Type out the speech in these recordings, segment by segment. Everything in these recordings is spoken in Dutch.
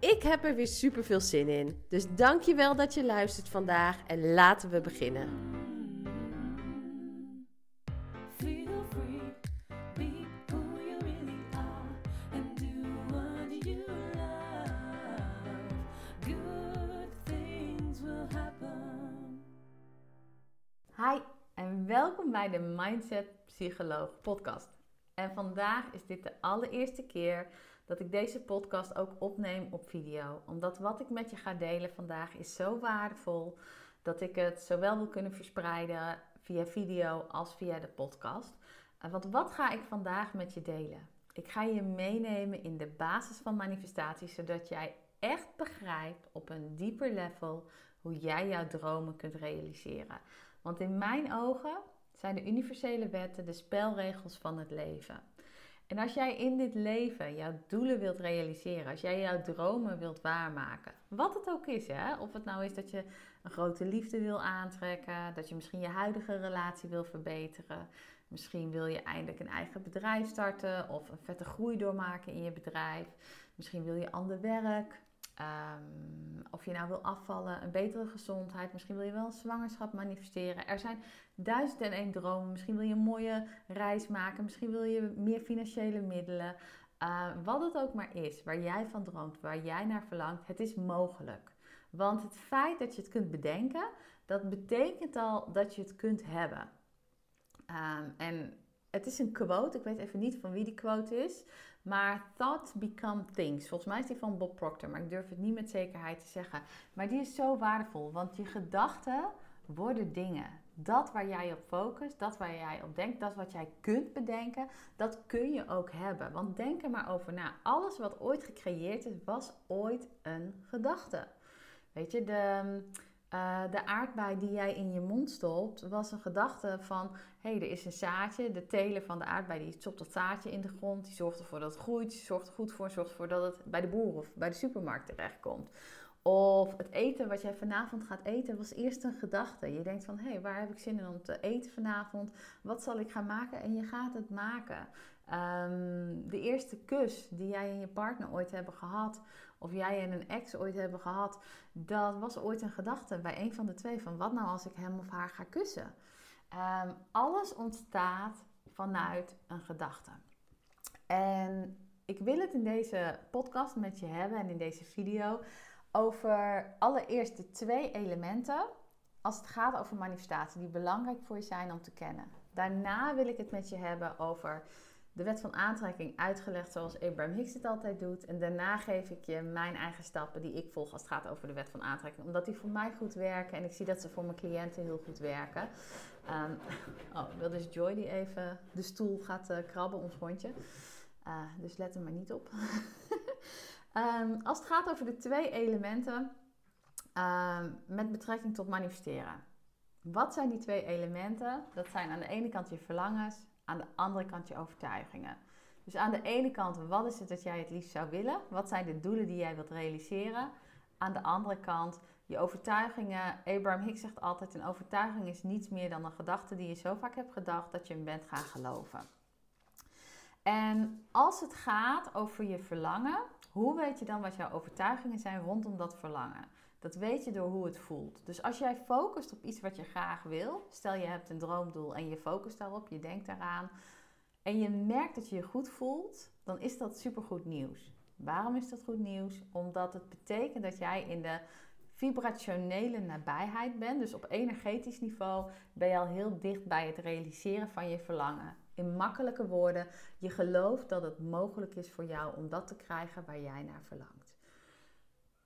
Ik heb er weer super veel zin in. Dus dankjewel dat je luistert vandaag en laten we beginnen. Feel free, be who you really are, and do what you love. Good things will happen. Hi en welkom bij de Mindset Psycholoog podcast. En vandaag is dit de allereerste keer dat ik deze podcast ook opneem op video. Omdat wat ik met je ga delen vandaag is zo waardevol dat ik het zowel wil kunnen verspreiden via video als via de podcast. Eh, Want wat ga ik vandaag met je delen? Ik ga je meenemen in de basis van manifestatie, zodat jij echt begrijpt op een dieper level hoe jij jouw dromen kunt realiseren. Want in mijn ogen zijn de universele wetten de spelregels van het leven. En als jij in dit leven jouw doelen wilt realiseren, als jij jouw dromen wilt waarmaken, wat het ook is, hè? of het nou is dat je een grote liefde wil aantrekken, dat je misschien je huidige relatie wil verbeteren, misschien wil je eindelijk een eigen bedrijf starten of een vette groei doormaken in je bedrijf, misschien wil je ander werk, Ehm, of je nou wil afvallen, een betere gezondheid, misschien wil je wel een zwangerschap manifesteren. Er zijn duizend en één dromen. Misschien wil je een mooie reis maken, misschien wil je meer financiële middelen. Uh, wat het ook maar is, waar jij van droomt, waar jij naar verlangt, het is mogelijk. Want het feit dat je het kunt bedenken, dat betekent al dat je het kunt hebben. Um, en het is een quote, ik weet even niet van wie die quote is, maar thoughts become things. Volgens mij is die van Bob Proctor, maar ik durf het niet met zekerheid te zeggen. Maar die is zo waardevol, want je gedachten worden dingen. Dat waar jij op focust, dat waar jij op denkt, dat wat jij kunt bedenken, dat kun je ook hebben. Want denk er maar over na. Alles wat ooit gecreëerd is, was ooit een gedachte. Weet je, de uh, de aardbei die jij in je mond stopt, was een gedachte van: hé, hey, er is een zaadje. De teler van de aardbei die stopt dat zaadje in de grond. Die zorgt ervoor dat het groeit. Zorgt er goed voor. Zorgt ervoor dat het bij de boer of bij de supermarkt terechtkomt. Of het eten wat jij vanavond gaat eten was eerst een gedachte. Je denkt van, hé, hey, waar heb ik zin in om te eten vanavond? Wat zal ik gaan maken? En je gaat het maken. Um, de eerste kus die jij en je partner ooit hebben gehad, of jij en een ex ooit hebben gehad, dat was ooit een gedachte bij een van de twee van wat nou als ik hem of haar ga kussen. Um, alles ontstaat vanuit een gedachte. En ik wil het in deze podcast met je hebben en in deze video over allereerst de twee elementen als het gaat over manifestatie die belangrijk voor je zijn om te kennen. Daarna wil ik het met je hebben over de wet van aantrekking uitgelegd zoals Abraham Hicks het altijd doet. En daarna geef ik je mijn eigen stappen die ik volg als het gaat over de wet van aantrekking. Omdat die voor mij goed werken en ik zie dat ze voor mijn cliënten heel goed werken. Um, oh, dat is Joy die even de stoel gaat uh, krabben, ons hondje. Uh, dus let er maar niet op. um, als het gaat over de twee elementen um, met betrekking tot manifesteren. Wat zijn die twee elementen? Dat zijn aan de ene kant je verlangens aan de andere kant je overtuigingen. Dus aan de ene kant, wat is het dat jij het liefst zou willen? Wat zijn de doelen die jij wilt realiseren? Aan de andere kant, je overtuigingen. Abraham Hicks zegt altijd: een overtuiging is niets meer dan een gedachte die je zo vaak hebt gedacht dat je hem bent gaan geloven. En als het gaat over je verlangen, hoe weet je dan wat jouw overtuigingen zijn rondom dat verlangen? Dat weet je door hoe het voelt. Dus als jij focust op iets wat je graag wil, stel je hebt een droomdoel en je focust daarop, je denkt daaraan, en je merkt dat je je goed voelt, dan is dat supergoed nieuws. Waarom is dat goed nieuws? Omdat het betekent dat jij in de vibrationele nabijheid bent. Dus op energetisch niveau ben je al heel dicht bij het realiseren van je verlangen. In makkelijke woorden, je gelooft dat het mogelijk is voor jou om dat te krijgen waar jij naar verlangt.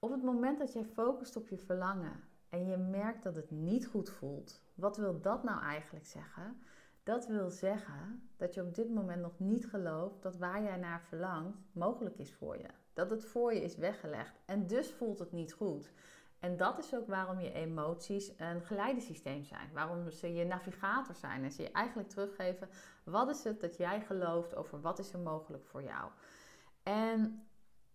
Op het moment dat jij focust op je verlangen en je merkt dat het niet goed voelt, wat wil dat nou eigenlijk zeggen? Dat wil zeggen dat je op dit moment nog niet gelooft dat waar jij naar verlangt mogelijk is voor je. Dat het voor je is weggelegd en dus voelt het niet goed. En dat is ook waarom je emoties een geleidesysteem zijn. Waarom ze je navigator zijn. En ze je eigenlijk teruggeven, wat is het dat jij gelooft over wat is er mogelijk voor jou. En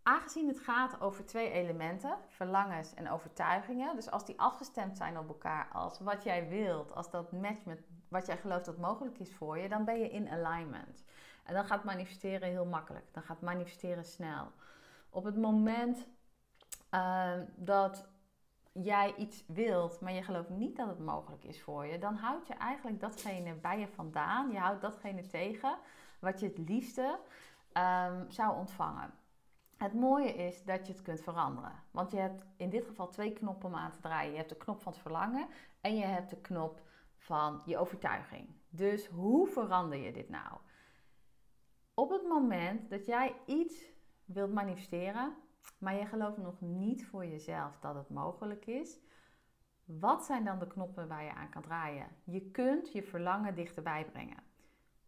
aangezien het gaat over twee elementen, verlangens en overtuigingen. Dus als die afgestemd zijn op elkaar als wat jij wilt, als dat matcht met wat jij gelooft dat mogelijk is voor je, dan ben je in alignment. En dan gaat manifesteren heel makkelijk. Dan gaat manifesteren snel. Op het moment uh, dat jij iets wilt, maar je gelooft niet dat het mogelijk is voor je, dan houd je eigenlijk datgene bij je vandaan. Je houdt datgene tegen wat je het liefste um, zou ontvangen. Het mooie is dat je het kunt veranderen. Want je hebt in dit geval twee knoppen om aan te draaien. Je hebt de knop van het verlangen en je hebt de knop van je overtuiging. Dus hoe verander je dit nou? Op het moment dat jij iets wilt manifesteren, maar je gelooft nog niet voor jezelf dat het mogelijk is, wat zijn dan de knoppen waar je aan kan draaien? Je kunt je verlangen dichterbij brengen.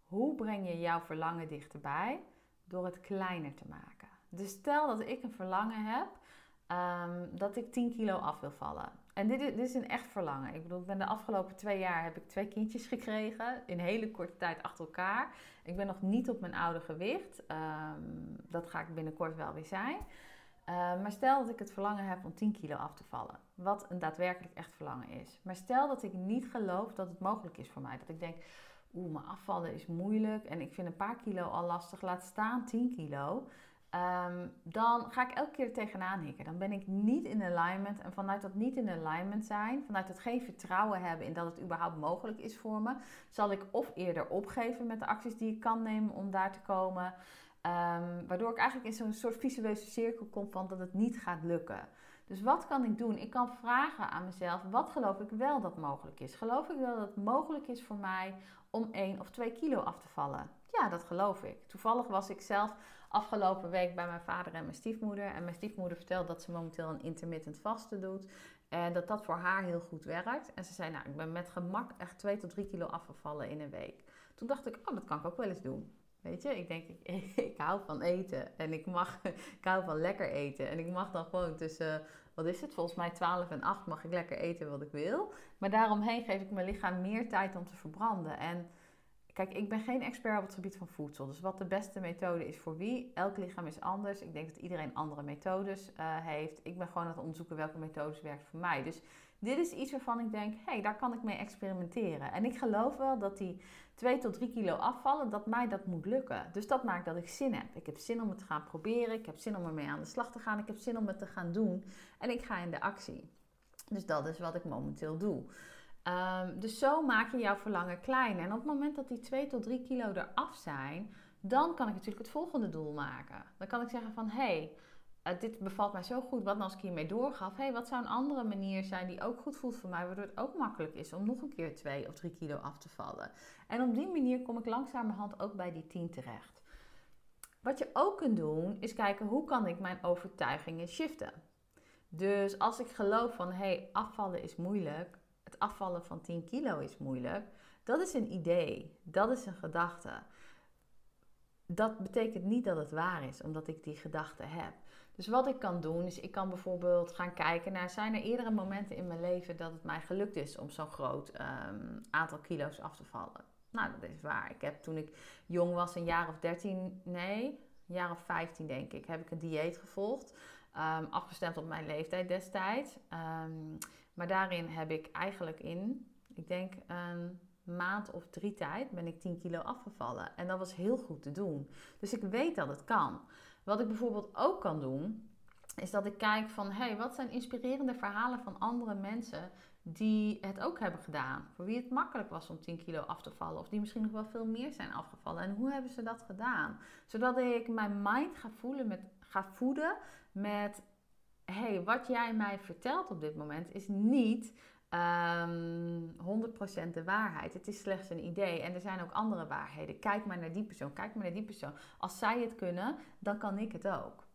Hoe breng je jouw verlangen dichterbij? Door het kleiner te maken. Dus stel dat ik een verlangen heb um, dat ik 10 kilo af wil vallen. En dit is, dit is een echt verlangen. Ik bedoel, ik ben de afgelopen twee jaar heb ik twee kindjes gekregen. In hele korte tijd achter elkaar. Ik ben nog niet op mijn oude gewicht. Um, dat ga ik binnenkort wel weer zijn. Uh, maar stel dat ik het verlangen heb om 10 kilo af te vallen. Wat een daadwerkelijk echt verlangen is. Maar stel dat ik niet geloof dat het mogelijk is voor mij. Dat ik denk, oeh, maar afvallen is moeilijk. En ik vind een paar kilo al lastig. Laat staan 10 kilo. Um, dan ga ik elke keer er tegenaan hikken. Dan ben ik niet in alignment. En vanuit dat niet in alignment zijn, vanuit het geen vertrouwen hebben in dat het überhaupt mogelijk is voor me, zal ik of eerder opgeven met de acties die ik kan nemen om daar te komen. Um, waardoor ik eigenlijk in zo'n soort visueuze cirkel kom van dat het niet gaat lukken. Dus wat kan ik doen? Ik kan vragen aan mezelf: wat geloof ik wel dat mogelijk is? Geloof ik wel dat het mogelijk is voor mij om 1 of 2 kilo af te vallen? Ja, dat geloof ik. Toevallig was ik zelf afgelopen week bij mijn vader en mijn stiefmoeder. En mijn stiefmoeder vertelt dat ze momenteel een intermittent vasten doet. En dat dat voor haar heel goed werkt. En ze zei, nou, ik ben met gemak echt 2 tot 3 kilo afgevallen in een week. Toen dacht ik, oh, dat kan ik ook wel eens doen. Weet je, ik denk, ik, ik hou van eten. En ik mag, ik hou van lekker eten. En ik mag dan gewoon tussen, wat is het, volgens mij 12 en 8 mag ik lekker eten wat ik wil. Maar daaromheen geef ik mijn lichaam meer tijd om te verbranden. En Kijk, ik ben geen expert op het gebied van voedsel. Dus wat de beste methode is voor wie, elk lichaam is anders. Ik denk dat iedereen andere methodes uh, heeft. Ik ben gewoon aan het onderzoeken welke methodes werkt voor mij. Dus dit is iets waarvan ik denk, hé, hey, daar kan ik mee experimenteren. En ik geloof wel dat die 2 tot 3 kilo afvallen, dat mij dat moet lukken. Dus dat maakt dat ik zin heb. Ik heb zin om het te gaan proberen. Ik heb zin om ermee aan de slag te gaan. Ik heb zin om het te gaan doen. En ik ga in de actie. Dus dat is wat ik momenteel doe. Um, dus zo maak je jouw verlangen klein. En op het moment dat die 2 tot 3 kilo eraf zijn, dan kan ik natuurlijk het volgende doel maken. Dan kan ik zeggen van, hey, uh, dit bevalt mij zo goed, wat nou als ik hiermee doorgaf? Hey, wat zou een andere manier zijn die ook goed voelt voor mij, waardoor het ook makkelijk is om nog een keer 2 of 3 kilo af te vallen. En op die manier kom ik langzamerhand ook bij die 10 terecht. Wat je ook kunt doen, is kijken hoe kan ik mijn overtuigingen shiften. Dus als ik geloof van, hé, hey, afvallen is moeilijk, het afvallen van 10 kilo is moeilijk. Dat is een idee, dat is een gedachte. Dat betekent niet dat het waar is, omdat ik die gedachte heb. Dus wat ik kan doen, is ik kan bijvoorbeeld gaan kijken naar... zijn er eerdere momenten in mijn leven dat het mij gelukt is om zo'n groot um, aantal kilo's af te vallen? Nou, dat is waar. Ik heb toen ik jong was, een jaar of 13, nee, een jaar of 15 denk ik, heb ik een dieet gevolgd. Um, afgestemd op mijn leeftijd destijds. Um, maar daarin heb ik eigenlijk in, ik denk een maand of drie tijd, ben ik 10 kilo afgevallen. En dat was heel goed te doen. Dus ik weet dat het kan. Wat ik bijvoorbeeld ook kan doen, is dat ik kijk van, hé, hey, wat zijn inspirerende verhalen van andere mensen die het ook hebben gedaan. Voor wie het makkelijk was om 10 kilo af te vallen. Of die misschien nog wel veel meer zijn afgevallen. En hoe hebben ze dat gedaan? Zodat ik mijn mind ga, voelen met, ga voeden met hey, wat jij mij vertelt op dit moment is niet ehm 100% de waarheid. Het is slechts een idee en er zijn ook andere waarheden. Kijk maar naar die persoon, kijk maar naar die persoon. Als zij het kunnen, dan kan ik het ook.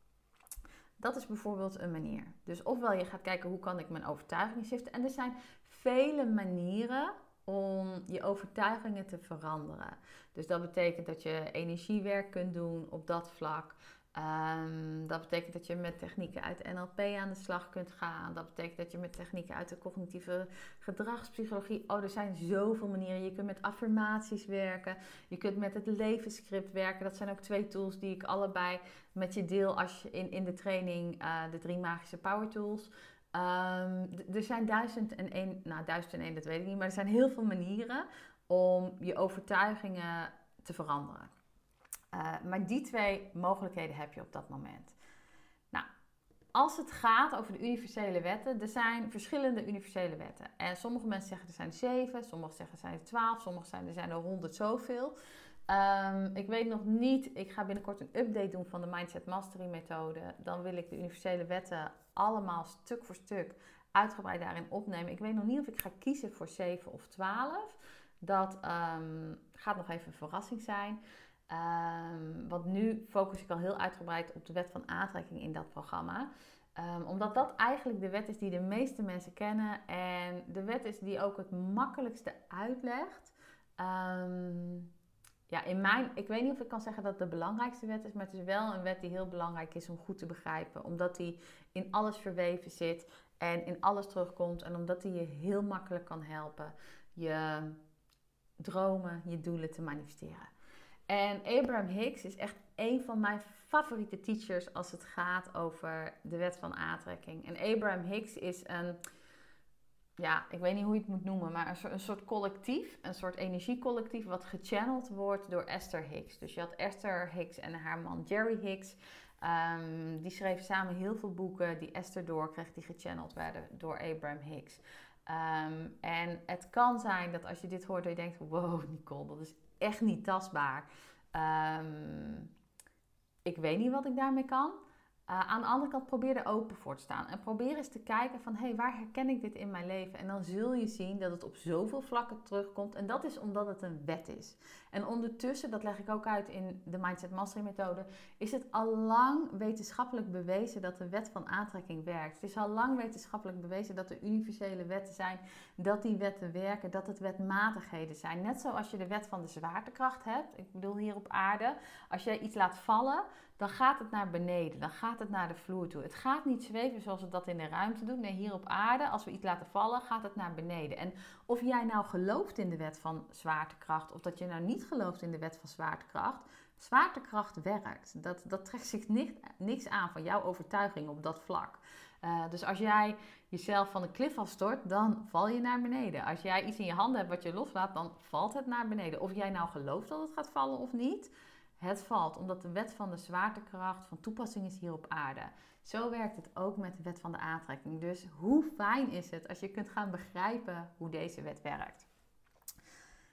Dat is bijvoorbeeld een manier. Dus ofwel je gaat kijken hoe kan ik mijn overtuigingen shiften. En er zijn vele manieren om je overtuigingen te veranderen. Dus dat betekent dat je energiewerk kunt doen op dat vlak. Ehm, dat betekent dat je met technieken uit NLP aan de slag kunt gaan. Dat betekent dat je met technieken uit de cognitieve gedragspsychologie. Oh, er zijn zoveel manieren. Je kunt met affirmaties werken. Je kunt met het levensscript werken. Dat zijn ook twee tools die ik allebei met je deel als je in, in de training eh, de drie magische power tools. Ehm, er zijn duizend en één, nou duizend en één, dat weet ik niet, maar er zijn heel veel manieren om je overtuigingen te veranderen. Uh, maar die twee mogelijkheden heb je op dat moment. Nou, als het gaat over de universele wetten, er zijn verschillende universele wetten. En sommige mensen zeggen er zijn zeven, sommigen zeggen er zijn er twaalf, sommigen zijn er zijn er honderd zoveel. Um, ik weet nog niet, ik ga binnenkort een update doen van de Mindset Mastery methode. Dan wil ik de universele wetten allemaal stuk voor stuk uitgebreid daarin opnemen. Ik weet nog niet of ik ga kiezen voor 7 of 12. Dat um, gaat nog even een verrassing zijn. Um, want nu focus ik al heel uitgebreid op de wet van aantrekking in dat programma. Um, omdat dat eigenlijk de wet is die de meeste mensen kennen. En de wet is die ook het makkelijkste uitlegt. Um, ja, in mijn, ik weet niet of ik kan zeggen dat het de belangrijkste wet is, maar het is wel een wet die heel belangrijk is om goed te begrijpen. Omdat die in alles verweven zit en in alles terugkomt. En omdat die je heel makkelijk kan helpen je dromen, je doelen te manifesteren. En Abraham Hicks is echt een van mijn favoriete teachers als het gaat over de wet van aantrekking. En Abraham Hicks is een, ja, ik weet niet hoe je het moet noemen, maar een soort, collectief, een soort energiecollectief wat gechanneld wordt door Esther Hicks. Dus je had Esther Hicks en haar man Jerry Hicks. Um, die schreven samen heel veel boeken die Esther doorkreeg, die gechanneld werden door Abraham Hicks. Um, en het kan zijn dat als je dit hoort, dat je denkt: wow, Nicole, dat is echt niet tastbaar. Um, ik weet niet wat ik daarmee kan. Uh, aan de andere kant probeer er open voor te staan. En probeer eens te kijken van, hé, hey, waar herken ik dit in mijn leven? En dan zul je zien dat het op zoveel vlakken terugkomt. En dat is omdat het een wet is. En ondertussen, dat leg ik ook uit in de Mindset Mastery methode, is het al lang wetenschappelijk bewezen dat de wet van aantrekking werkt. Het is al lang wetenschappelijk bewezen dat er universele wetten zijn, dat die wetten werken, dat het wetmatigheden zijn. Net zoals je de wet van de zwaartekracht hebt. Ik bedoel hier op aarde, als jij iets laat vallen, dan gaat het naar beneden, dan gaat het naar de vloer toe. Het gaat niet zweven zoals het dat in de ruimte doet. Nee, hier op aarde, als we iets laten vallen, gaat het naar beneden. En of jij nou gelooft in de wet van zwaartekracht, of dat je nou niet gelooft in de wet van zwaartekracht, zwaartekracht werkt. Dat, dat trekt zich niks, niks aan van jouw overtuiging op dat vlak. Uh, dus als jij jezelf van een klif afstort, dan val je naar beneden. Als jij iets in je handen hebt wat je loslaat, dan valt het naar beneden. Of jij nou gelooft dat het gaat vallen of niet, het valt, omdat de wet van de zwaartekracht van toepassing is hier op aarde. Zo werkt het ook met de wet van de aantrekking. Dus hoe fijn is het als je kunt gaan begrijpen hoe deze wet werkt?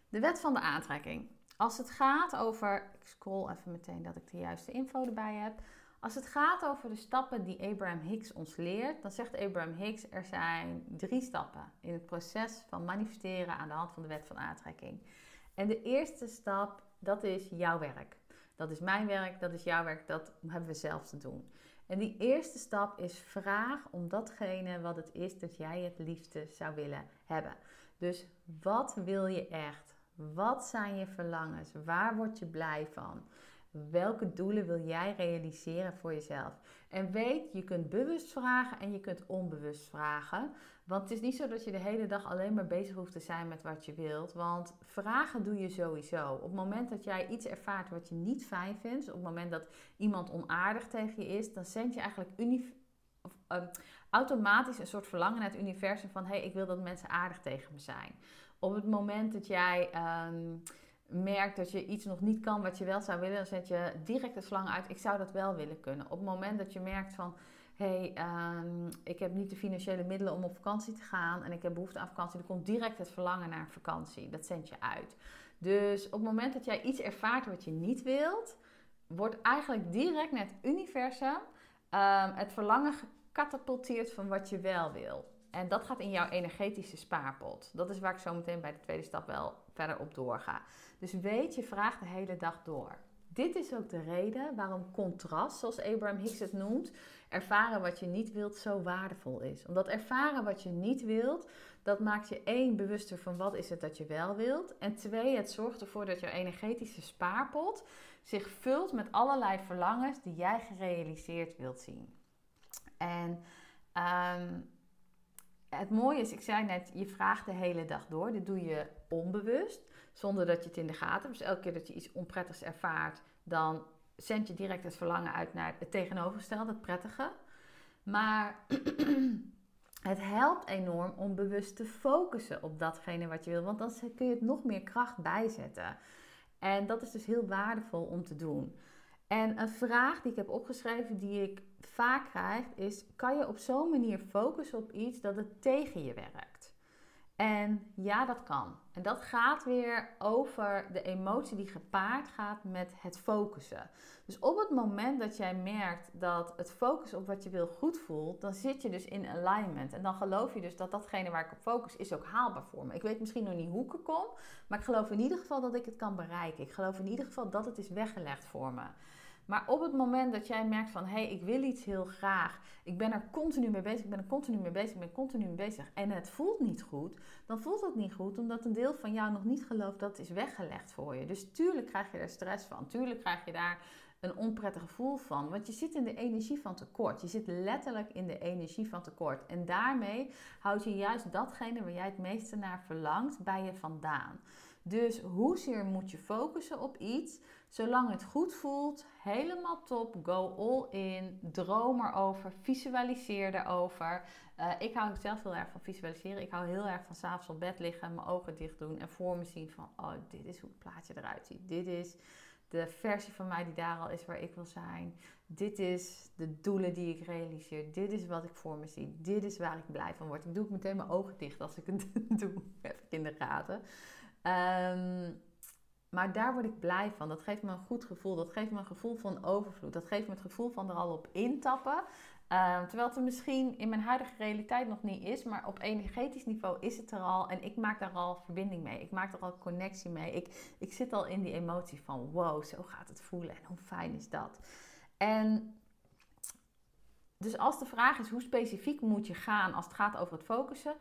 De wet van de aantrekking. Als het gaat over, ik scroll even meteen dat ik de juiste info erbij heb. Als het gaat over de stappen die Abraham Hicks ons leert, dan zegt Abraham Hicks er zijn drie stappen in het proces van manifesteren aan de hand van de wet van aantrekking. En de eerste stap, dat is jouw werk. Dat is mijn werk, dat is jouw werk, dat hebben we zelf te doen. En die eerste stap is vraag om datgene wat het is dat jij het liefste zou willen hebben. Dus wat wil je echt? Wat zijn je verlangens? Waar word je blij van? Welke doelen wil jij realiseren voor jezelf? En weet, je kunt bewust vragen en je kunt onbewust vragen. Want het is niet zo dat je de hele dag alleen maar bezig hoeft te zijn met wat je wilt. Want vragen doe je sowieso. Op het moment dat jij iets ervaart wat je niet fijn vindt, op het moment dat iemand onaardig tegen je is, dan zend je eigenlijk of, uh, automatisch een soort verlangen naar het universum van hé, hey, ik wil dat mensen aardig tegen me zijn. Op het moment dat jij um, merkt dat je iets nog niet kan wat je wel zou willen, dan zet je direct het verlangen uit, ik zou dat wel willen kunnen. Op het moment dat je merkt van hey, um, ik heb niet de financiële middelen om op vakantie te gaan en ik heb behoefte aan vakantie, dan komt direct het verlangen naar vakantie. Dat zend je uit. Dus op het moment dat jij iets ervaart wat je niet wilt, wordt eigenlijk direct naar het universum um, het verlangen katapulteert van wat je wel wil. En dat gaat in jouw energetische spaarpot. Dat is waar ik zo meteen bij de tweede stap wel verder op doorga. Dus weet je vraag de hele dag door. Dit is ook de reden waarom contrast, zoals Abraham Hicks het noemt, ervaren wat je niet wilt, zo waardevol is. Omdat ervaren wat je niet wilt, dat maakt je één bewuster van wat is het dat je wel wilt. En twee, het zorgt ervoor dat jouw energetische spaarpot zich vult met allerlei verlangens die jij gerealiseerd wilt zien. En ehm, het mooie is, ik zei net, je vraagt de hele dag door. Dit doe je onbewust, zonder dat je het in de gaten hebt. Dus elke keer dat je iets onprettigs ervaart, dan zend je direct het verlangen uit naar het tegenovergestelde, het prettige. Maar het helpt enorm om bewust te focussen op datgene wat je wil, want dan kun je het nog meer kracht bijzetten. En dat is dus heel waardevol om te doen. En een vraag die ik heb opgeschreven, die ik vaak krijg, is: kan je op zo'n manier focussen op iets dat het tegen je werkt? En ja, dat kan. En dat gaat weer over de emotie die gepaard gaat met het focussen. Dus op het moment dat jij merkt dat het focus op wat je wil goed voelt, dan zit je dus in alignment. En dan geloof je dus dat datgene waar ik op focus is ook haalbaar voor me. Ik weet misschien nog niet hoe ik er kom, maar ik geloof in ieder geval dat ik het kan bereiken. Ik geloof in ieder geval dat het is weggelegd voor me. Maar op het moment dat jij merkt van, hé, hey, ik wil iets heel graag, ik ben er continu mee bezig, ik ben er continu mee bezig, ik ben continu mee bezig en het voelt niet goed, dan voelt het niet goed omdat een deel van jou nog niet gelooft dat is weggelegd voor je. Dus tuurlijk krijg je daar stress van, tuurlijk krijg je daar een onprettig gevoel van, want je zit in de energie van tekort. Je zit letterlijk in de energie van tekort en daarmee houd je juist datgene waar jij het meeste naar verlangt bij je vandaan. Dus hoezeer moet je focussen op iets? Zolang het goed voelt, helemaal top, go all in, droom erover, visualiseer erover. Uh, ik hou zelf heel erg van visualiseren. Ik hou heel erg van s'avonds op bed liggen, mijn ogen dicht doen en voor me zien van, oh, dit is hoe het plaatje eruit ziet. Dit is de versie van mij die daar al is waar ik wil zijn. Dit is de doelen die ik realiseer. Dit is wat ik voor me zie. Dit is waar ik blij van word. Ik doe meteen mijn ogen dicht als ik het doe. Ik in de gaten. Maar daar word ik blij van. Dat geeft me een goed gevoel. Dat geeft me een gevoel van overvloed. Dat geeft me het gevoel van er al op intappen. Uh, terwijl het er misschien in mijn huidige realiteit nog niet is. Maar op energetisch niveau is het er al. En ik maak daar al verbinding mee. Ik maak er al connectie mee. Ik, ik zit al in die emotie van wow, zo gaat het voelen. En hoe fijn is dat? En dus als de vraag is hoe specifiek moet je gaan als het gaat over het focussen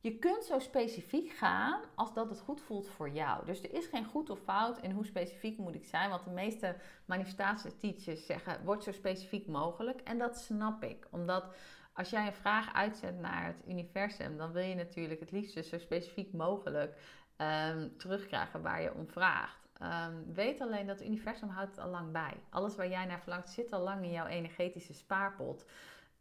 je kunt zo specifiek gaan als dat het goed voelt voor jou. Dus er is geen goed of fout in hoe specifiek moet ik zijn. Want de meeste manifestatie-teachers zeggen, word zo specifiek mogelijk. En dat snap ik. Omdat als jij een vraag uitzet naar het universum, dan wil je natuurlijk het liefst zo specifiek mogelijk um, terugkrijgen waar je om vraagt. Um, weet alleen dat het universum houdt het al lang bij. Alles waar jij naar verlangt zit al lang in jouw energetische spaarpot.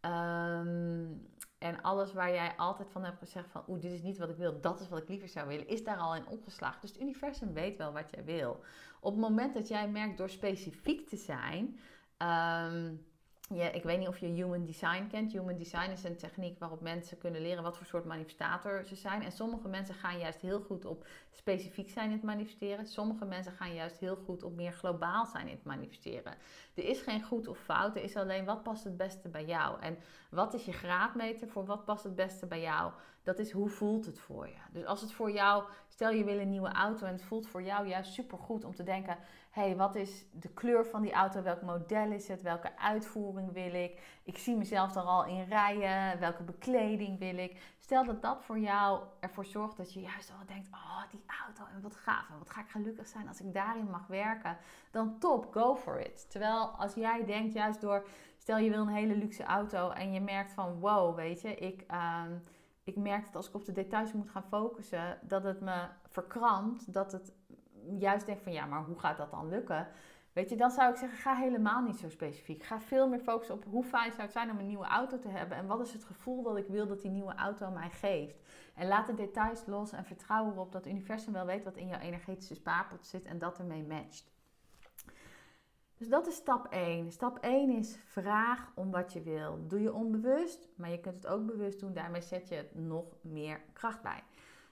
Um, en alles waar jij altijd van hebt gezegd van oeh, dit is niet wat ik wil, dat is wat ik liever zou willen, is daar al in opgeslagen. Dus het universum weet wel wat jij wil. Op het moment dat jij merkt door specifiek te zijn, um, ik weet niet of je Human Design kent. Human Design is een techniek waarop mensen kunnen leren wat voor soort manifestator ze zijn. En sommige mensen gaan juist heel goed op specifiek zijn in het manifesteren. Sommige mensen gaan juist heel goed op meer globaal zijn in het manifesteren. Er is geen goed of fout. Er is alleen wat past het beste bij jou. En wat is je graadmeter voor wat past het beste bij jou? Dat is hoe voelt het voor je. Dus als het voor jou, stel je wil een nieuwe auto en het voelt voor jou juist super goed om te denken hey, wat is de kleur van die auto? Welk model is het? Welke uitvoering wil ik? Ik zie mezelf er al in rijden. Welke bekleding wil ik? Stel dat dat voor jou ervoor zorgt dat je juist al denkt: oh, die auto en wat gaaf. En wat ga ik gelukkig zijn als ik daarin mag werken. Dan top, go for it. Terwijl als jij denkt, juist door, stel je wil een hele luxe auto en je merkt van: wow, weet je, ik. Uh, ik merk dat als ik op de details moet gaan focussen, dat het me verkrampt, dat het juist denk van ja, maar hoe gaat dat dan lukken? Weet je, dan zou ik zeggen, ga helemaal niet zo specifiek. Ga veel meer focussen op hoe fijn zou het zijn om een nieuwe auto te hebben. En wat is het gevoel dat ik wil dat die nieuwe auto mij geeft. En laat de details los en vertrouw erop dat het universum wel weet wat in jouw energetische spaarpot zit en dat ermee matcht. Dus dat is stap 1. Stap 1 is vraag om wat je wil. Doe je onbewust, maar je kunt het ook bewust doen. Daarmee zet je nog meer kracht bij.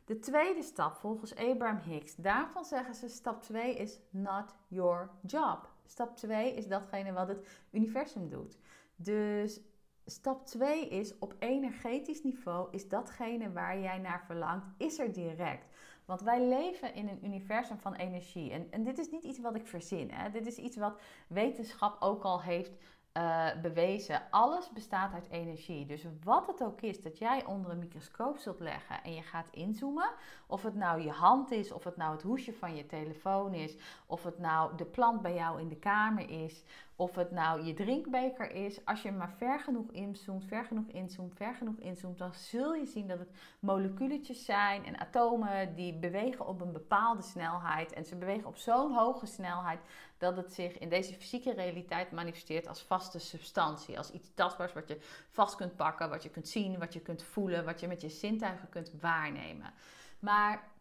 De tweede stap volgens Abraham Hicks, daarvan zeggen ze stap 2 is not your job. Stap 2 is datgene wat het universum doet. Dus stap 2 is op energetisch niveau is datgene waar jij naar verlangt, is er direct. Want wij leven in een universum van energie. En, en dit is niet iets wat ik verzin. Hè? Dit is iets wat wetenschap ook al heeft uh, bewezen. Alles bestaat uit energie. Dus wat het ook is dat jij onder een microscoop zult leggen en je gaat inzoomen. Of het nou je hand is, of het nou het hoesje van je telefoon is, of het nou de plant bij jou in de kamer is, of het nou je drinkbeker is. Als je maar ver genoeg inzoomt, ver genoeg inzoomt, ver genoeg inzoomt, dan zul je zien dat het moleculetjes zijn en atomen die bewegen op een bepaalde snelheid. En ze bewegen op zo'n hoge snelheid dat het zich in deze fysieke realiteit manifesteert als vaste substantie. Als iets tastbaars wat je vast kunt pakken, wat je kunt zien, wat je kunt voelen, wat je met je zintuigen kunt waarnemen. Maar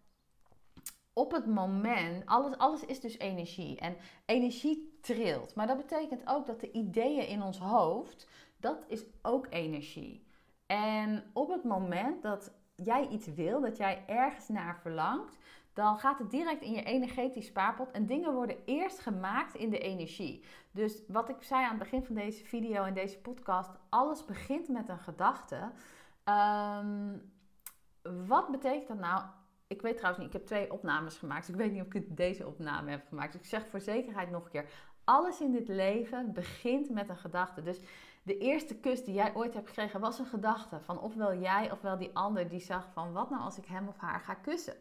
op het moment, alles, alles is dus energie. En energie trilt. Maar dat betekent ook dat de ideeën in ons hoofd, dat is ook energie. En op het moment dat jij iets wil, dat jij ergens naar verlangt, dan gaat het direct in je energetisch spaarpot en dingen worden eerst gemaakt in de energie. Dus wat ik zei aan het begin van deze video en deze podcast, alles begint met een gedachte. Um, wat betekent dat nou? Ik weet trouwens niet, ik heb twee opnames gemaakt. Dus ik weet niet of ik deze opname heb gemaakt. Dus ik zeg voor zekerheid nog een keer: alles in dit leven begint met een gedachte. Dus de eerste kus die jij ooit hebt gekregen was een gedachte van ofwel jij ofwel die ander die zag van wat nou als ik hem of haar ga kussen.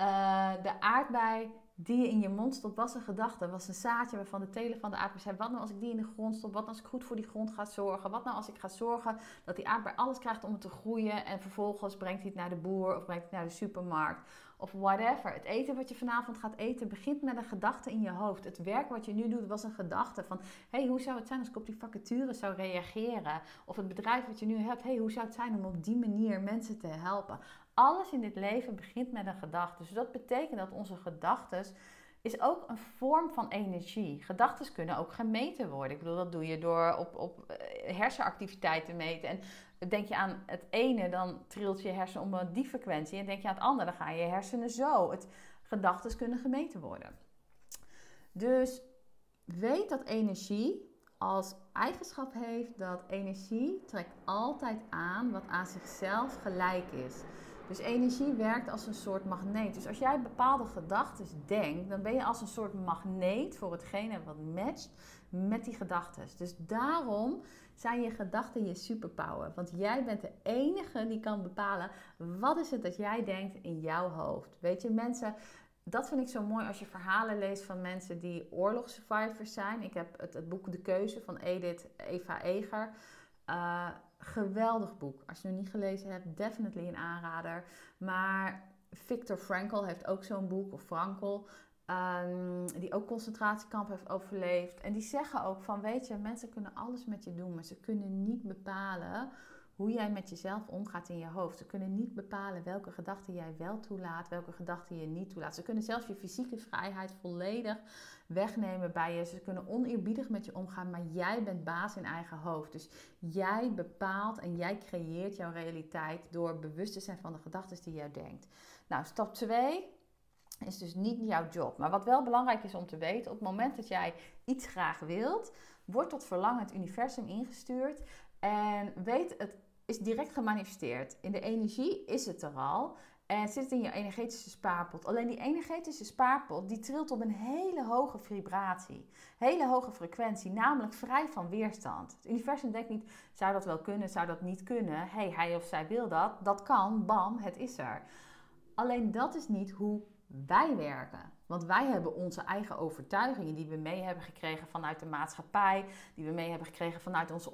Uh, de aardbei die je in je mond stopt was een gedachte, was een zaadje waarvan de telen van de aardbei zei: wat nou als ik die in de grond stop, wat nou als ik goed voor die grond ga zorgen, wat nou als ik ga zorgen dat die aardbei alles krijgt om het te groeien en vervolgens brengt hij het naar de boer of brengt het naar de supermarkt of whatever. Het eten wat je vanavond gaat eten begint met een gedachte in je hoofd. Het werk wat je nu doet was een gedachte van: hey, hoe zou het zijn als ik op die vacature zou reageren? Of het bedrijf wat je nu hebt, hey, hoe zou het zijn om op die manier mensen te helpen? Alles in dit leven begint met een gedachte. Dus dat betekent dat onze gedachten is ook een vorm van energie. Gedachten kunnen ook gemeten worden. Ik bedoel, dat doe je door op, op eh, hersenactiviteit te meten. En denk je aan het ene, dan trilt je hersen om die frequentie. En denk je aan het andere, dan gaan je hersenen zo. Het, gedachten kunnen gemeten worden. Dus weet dat energie als eigenschap heeft dat energie trekt altijd aan wat aan zichzelf gelijk is. Dus energie werkt als een soort magneet. Dus als jij bepaalde gedachten denkt, dan ben je als een soort magneet voor hetgene wat matcht met die gedachten. Dus daarom zijn je gedachten je superpower. Want jij bent de enige die kan bepalen wat is het dat jij denkt in jouw hoofd. Weet je, mensen, dat vind ik zo mooi als je verhalen leest van mensen die oorlogssurvivors zijn. Ik heb het, het boek De Keuze van Edith Eva Eger. Uh, geweldig boek. Als je het nog niet gelezen hebt, definitely een aanrader. Maar Viktor Frankl heeft ook zo'n boek, of Frankl, um, die ook concentratiekamp heeft overleefd. En die zeggen ook van, weet je, mensen kunnen alles met je doen, maar ze kunnen niet bepalen hoe jij met jezelf omgaat in je hoofd. Ze kunnen niet bepalen welke gedachten jij wel toelaat, welke gedachten je niet toelaat. Ze kunnen zelfs je fysieke vrijheid volledig wegnemen bij je. Ze kunnen oneerbiedig met je omgaan, maar jij bent baas in eigen hoofd. Dus jij bepaalt en jij creëert jouw realiteit door bewust te zijn van de gedachten die jij denkt. Nou, stap 2 is dus niet jouw job. Maar wat wel belangrijk is om te weten, op het moment dat jij iets graag wilt, wordt tot verlangen het universum ingestuurd. En weet, het is direct gemanifesteerd. In de energie is het er al. En zit in je energetische spaarpot. Alleen die energetische spaarpot die trilt op een hele hoge vibratie. Hele hoge frequentie, namelijk vrij van weerstand. Het universum denkt niet, zou dat wel kunnen, zou dat niet kunnen. hey, hij of zij wil dat. Dat kan, bam, het is er. Alleen dat is niet hoe wij werken. Want wij hebben onze eigen overtuigingen die we mee hebben gekregen vanuit de maatschappij, die we mee hebben gekregen vanuit onze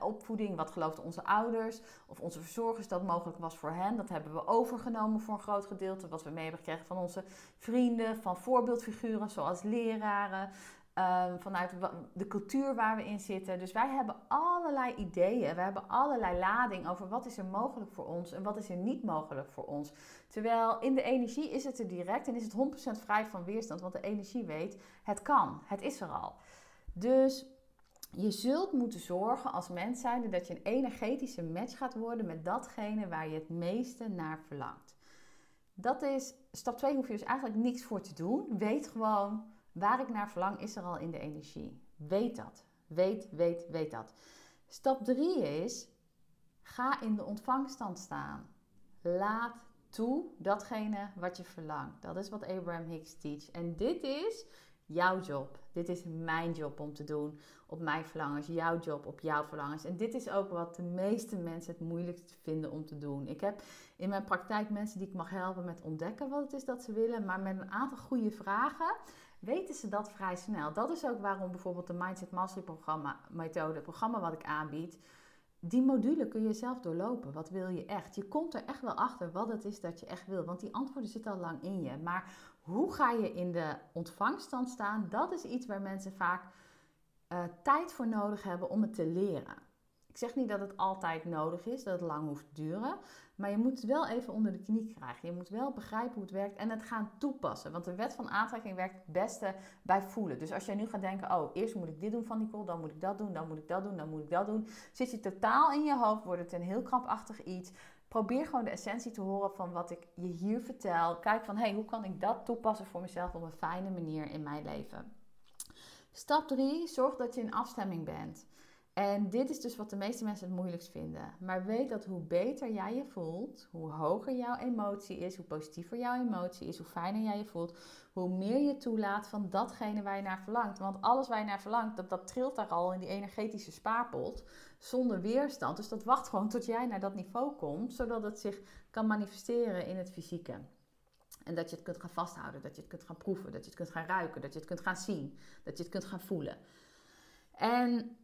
opvoeding. Wat geloofden onze ouders of onze verzorgers dat mogelijk was voor hen? Dat hebben we overgenomen voor een groot gedeelte. Wat we mee hebben gekregen van onze vrienden, van voorbeeldfiguren zoals leraren, Um, vanuit de cultuur waar we in zitten. Dus wij hebben allerlei ideeën, we hebben allerlei lading over wat is er mogelijk voor ons en wat is er niet mogelijk voor ons. Terwijl in de energie is het er direct en is het 100% vrij van weerstand, want de energie weet, het kan, het is er al. Dus je zult moeten zorgen als mens zijnde dat je een energetische match gaat worden met datgene waar je het meeste naar verlangt. Dat is, stap 2 hoef je dus eigenlijk niks voor te doen. Weet gewoon Waar ik naar verlang is er al in de energie. Weet dat. Weet, weet, weet dat. Stap 3 is, ga in de ontvangstand staan. Laat toe datgene wat je verlangt. Dat is wat Abraham Hicks teach. En dit is jouw job. Dit is mijn job om te doen op mijn verlangens. Jouw job op jouw verlangens. En dit is ook wat de meeste mensen het moeilijkst vinden om te doen. Ik heb in mijn praktijk mensen die ik mag helpen met ontdekken wat het is dat ze willen. Maar met een aantal goede vragen weten ze dat vrij snel. Dat is ook waarom bijvoorbeeld de Mindset Mastery programma, methode, het programma wat ik aanbied die module kun je zelf doorlopen. Wat wil je echt? Je komt er echt wel achter wat het is dat je echt wil. Want die antwoorden zitten al lang in je. Maar hoe ga je in de ontvangststand staan? Dat is iets waar mensen vaak uh, tijd voor nodig hebben om het te leren. Ik zeg niet dat het altijd nodig is, dat het lang hoeft te duren. Maar je moet het wel even onder de knie krijgen. Je moet wel begrijpen hoe het werkt en het gaan toepassen. Want de wet van aantrekking werkt het beste bij voelen. Dus als jij nu gaat denken, oh, eerst moet ik dit doen van Nicole, dan moet ik dat doen, dan moet ik dat doen, dan moet ik dat doen. Zit je totaal in je hoofd, wordt het een heel krampachtig iets. Probeer gewoon de essentie te horen van wat ik je hier vertel. Kijk van, hey, hoe kan ik dat toepassen voor mezelf op een fijne manier in mijn leven. Stap 3, zorg dat je in afstemming bent. En dit is dus wat de meeste mensen het moeilijkst vinden. Maar weet dat hoe beter jij je voelt, hoe hoger jouw emotie is, hoe positiever jouw emotie is, hoe fijner jij je voelt, hoe meer je toelaat van datgene waar je naar verlangt. Want alles waar je naar verlangt, dat, dat trilt daar al in die energetische spaarpot zonder weerstand. Dus dat wacht gewoon tot jij naar dat niveau komt, zodat het zich kan manifesteren in het fysieke. En dat je het kunt gaan vasthouden, dat je het kunt gaan proeven, dat je het kunt gaan ruiken, dat je het kunt gaan zien, dat je het kunt gaan voelen. En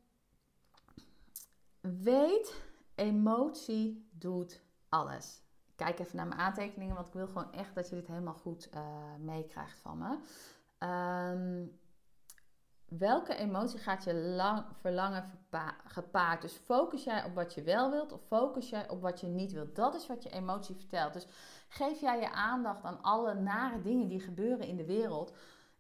Weet, emotie doet alles. Kijk even naar mijn aantekeningen, want ik wil gewoon echt dat je dit helemaal goed uh, meekrijgt van me. Um, welke emotie gaat je lang, verlangen gepaard? Dus focus jij op wat je wel wilt of focus jij op wat je niet wilt? Dat is wat je emotie vertelt. Dus geef jij je aandacht aan alle nare dingen die gebeuren in de wereld.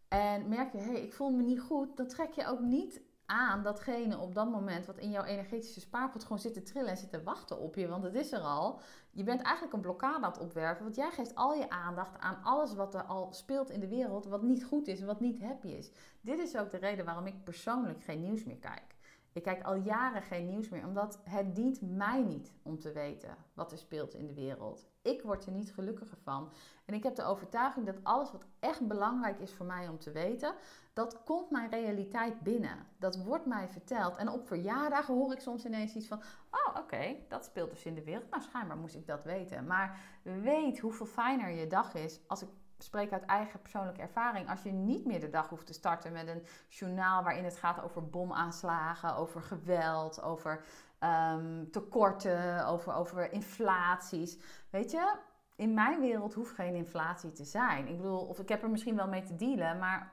En merk je, hé, hey, ik voel me niet goed, dan trek je ook niet aan datgene op dat moment wat in jouw energetische spaarpot gewoon zit te trillen en zit te wachten op je. Want het is er al. Je bent eigenlijk een blokkade aan het opwerpen. Want jij geeft al je aandacht aan alles wat er al speelt in de wereld. Wat niet goed is en wat niet happy is. Dit is ook de reden waarom ik persoonlijk geen nieuws meer kijk. Ik kijk al jaren geen nieuws meer, omdat het dient mij niet om te weten wat er speelt in de wereld. Ik word er niet gelukkiger van. En ik heb de overtuiging dat alles wat echt belangrijk is voor mij om te weten, dat komt mijn realiteit binnen. Dat wordt mij verteld. En op verjaardagen hoor ik soms ineens iets van: Oh, oké, dat speelt dus in de wereld. Nou, schijnbaar moest ik dat weten. Maar weet hoeveel fijner je dag is als ik spreek uit eigen persoonlijke ervaring. Als je niet meer de dag hoeft te starten met een journaal waarin het gaat over bomaanslagen, over geweld, over um, tekorten, over, over inflaties. Weet je, in mijn wereld hoeft geen inflatie te zijn. Ik bedoel, of ik heb er misschien wel mee te dealen, maar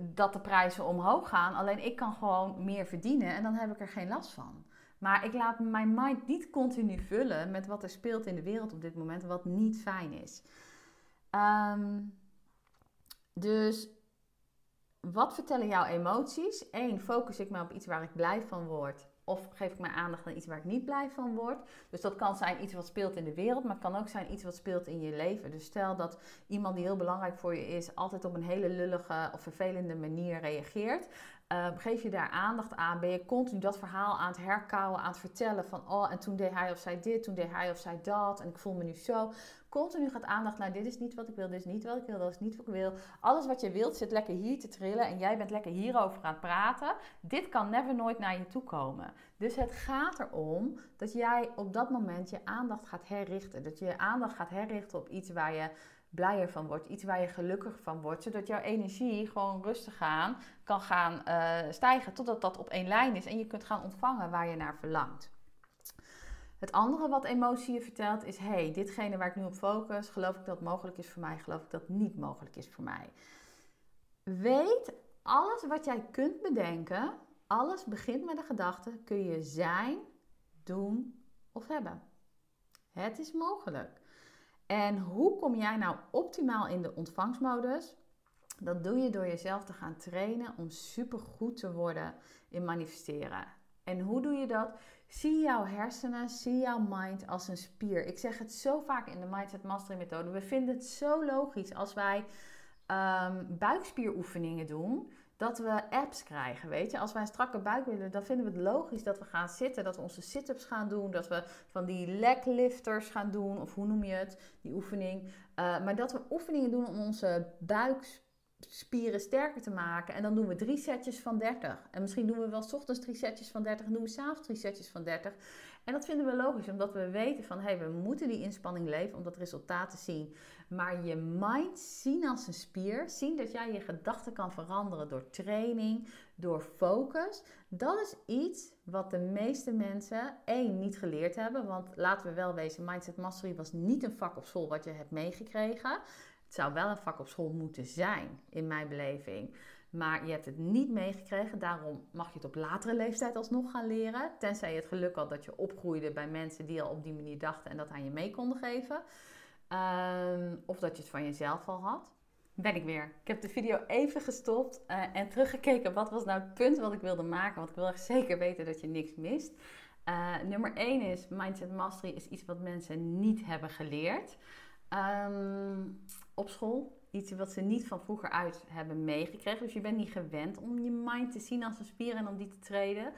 dat de prijzen omhoog gaan. Alleen ik kan gewoon meer verdienen en dan heb ik er geen last van. Maar ik laat mijn mind niet continu vullen met wat er speelt in de wereld op dit moment, wat niet fijn is. Um, dus wat vertellen jouw emoties? Eén, focus ik me op iets waar ik blij van word. Of geef ik mijn aandacht aan iets waar ik niet blij van word. Dus dat kan zijn iets wat speelt in de wereld, maar het kan ook zijn iets wat speelt in je leven. Dus stel dat iemand die heel belangrijk voor je is, altijd op een hele lullige of vervelende manier reageert. Uh, geef je daar aandacht aan? Ben je continu dat verhaal aan het herkauwen, aan het vertellen van oh, en toen deed hij of zij dit, toen deed hij of zij dat en ik voel me nu zo. Continu gaat aandacht naar dit is niet wat ik wil, dit is niet wat ik wil, dat is niet wat ik wil. Alles wat je wilt zit lekker hier te trillen en jij bent lekker hierover aan het praten. Dit kan never nooit naar je toe komen. Dus het gaat erom dat jij op dat moment je aandacht gaat herrichten. Dat je je aandacht gaat herrichten op iets waar je blijer van wordt, iets waar je gelukkig van wordt, zodat jouw energie gewoon rustig aan kan gaan uh, stijgen totdat dat op één lijn is en je kunt gaan ontvangen waar je naar verlangt. Het andere wat emotie je vertelt is: hey, ditgene waar ik nu op focus, geloof ik dat mogelijk is voor mij, geloof ik dat niet mogelijk is voor mij. Weet, alles wat jij kunt bedenken, alles begint met een gedachte, kun je zijn, doen of hebben. Het is mogelijk. En hoe kom jij nou optimaal in de ontvangstmodus? Dat doe je door jezelf te gaan trainen om supergoed te worden in manifesteren. En hoe doe je dat? Zie jouw hersenen, zie jouw mind als een spier. Ik zeg het zo vaak in de Mindset Mastery methode. We vinden het zo logisch als wij um, buikspieroefeningen doen dat we apps krijgen, weet je. Als wij een strakke buik willen, dan vinden we het logisch dat we gaan zitten, dat we onze sit-ups gaan doen, dat we van die leg lifters gaan doen, of hoe noem je het, die oefening. Uh, maar dat we oefeningen doen om onze buikspieren sterker te maken. En dan doen we drie setjes van 30. En misschien doen we wel 's ochtends drie setjes van 30 en doen we s'avonds drie setjes van 30. En dat vinden we logisch, omdat we weten van, hey, we moeten die inspanning leven om dat resultaat te zien. Maar je mind zien als een spier, zien dat jij je gedachten kan veranderen door training, door focus. Dat is iets wat de meeste mensen, één, niet geleerd hebben. Want laten we wel wezen, Mindset Mastery was niet een vak op school wat je hebt meegekregen. Het zou wel een vak op school moeten zijn, in mijn beleving. Maar je hebt het niet meegekregen. Daarom mag je het op latere leeftijd alsnog gaan leren. Tenzij je het geluk had dat je opgroeide bij mensen die al op die manier dachten en dat aan je mee konden geven. Um, of dat je het van jezelf al had. Ben ik weer. Ik heb de video even gestopt uh, en teruggekeken. Wat was nou het punt wat ik wilde maken? Want ik wil echt zeker weten dat je niks mist. Uh, nummer 1 is Mindset Mastery is iets wat mensen niet hebben geleerd um, op school. Iets wat ze niet van vroeger uit hebben meegekregen. Dus je bent niet gewend om je mind te zien als een spier en om die te treden.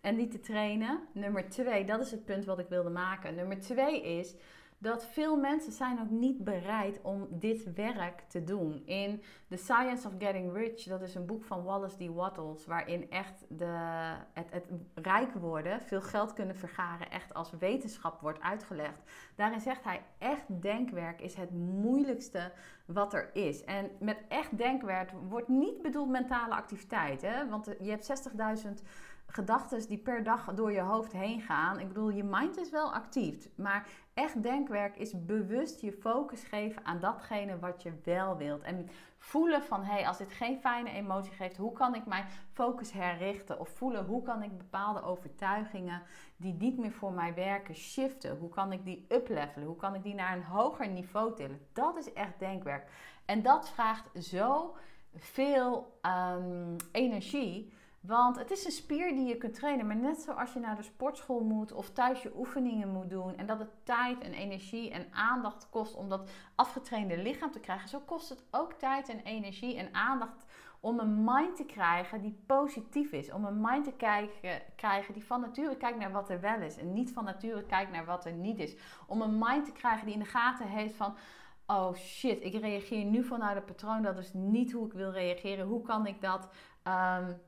En die te trainen. Nummer 2, dat is het punt wat ik wilde maken. Nummer 2 is dat veel mensen zijn ook niet bereid om dit werk te doen. In The Science of Getting Rich, dat is een boek van Wallace D. Wattles, waarin echt de, het, het rijk worden, veel geld kunnen vergaren, echt als wetenschap wordt uitgelegd. Daarin zegt hij, echt denkwerk is het moeilijkste wat er is. En met echt denkwerk wordt niet bedoeld mentale activiteit, hè? want je hebt 60.000 gedachten die per dag door je hoofd heen gaan. Ik bedoel, je mind is wel actief, maar echt denkwerk is bewust je focus geven aan datgene wat je wel wilt. En voelen van, hé, hey, als dit geen fijne emotie geeft, hoe kan ik mijn focus herrichten? Of voelen, hoe kan ik bepaalde overtuigingen die niet meer voor mij werken, shiften? Hoe kan ik die uplevelen? Hoe kan ik die naar een hoger niveau tillen? Dat is echt denkwerk. En dat vraagt zo veel um, energie want het is een spier die je kunt trainen. Maar net zoals je naar de sportschool moet of thuis je oefeningen moet doen. En dat het tijd en energie en aandacht kost om dat afgetrainde lichaam te krijgen. Zo kost het ook tijd en energie en aandacht om een mind te krijgen die positief is. Om een mind te krijgen die van nature kijkt naar wat er wel is. En niet van nature kijkt naar wat er niet is. Om een mind te krijgen die in de gaten heeft van... Oh shit, ik reageer nu vanuit het patroon. Dat is niet hoe ik wil reageren. Hoe kan ik dat... Um,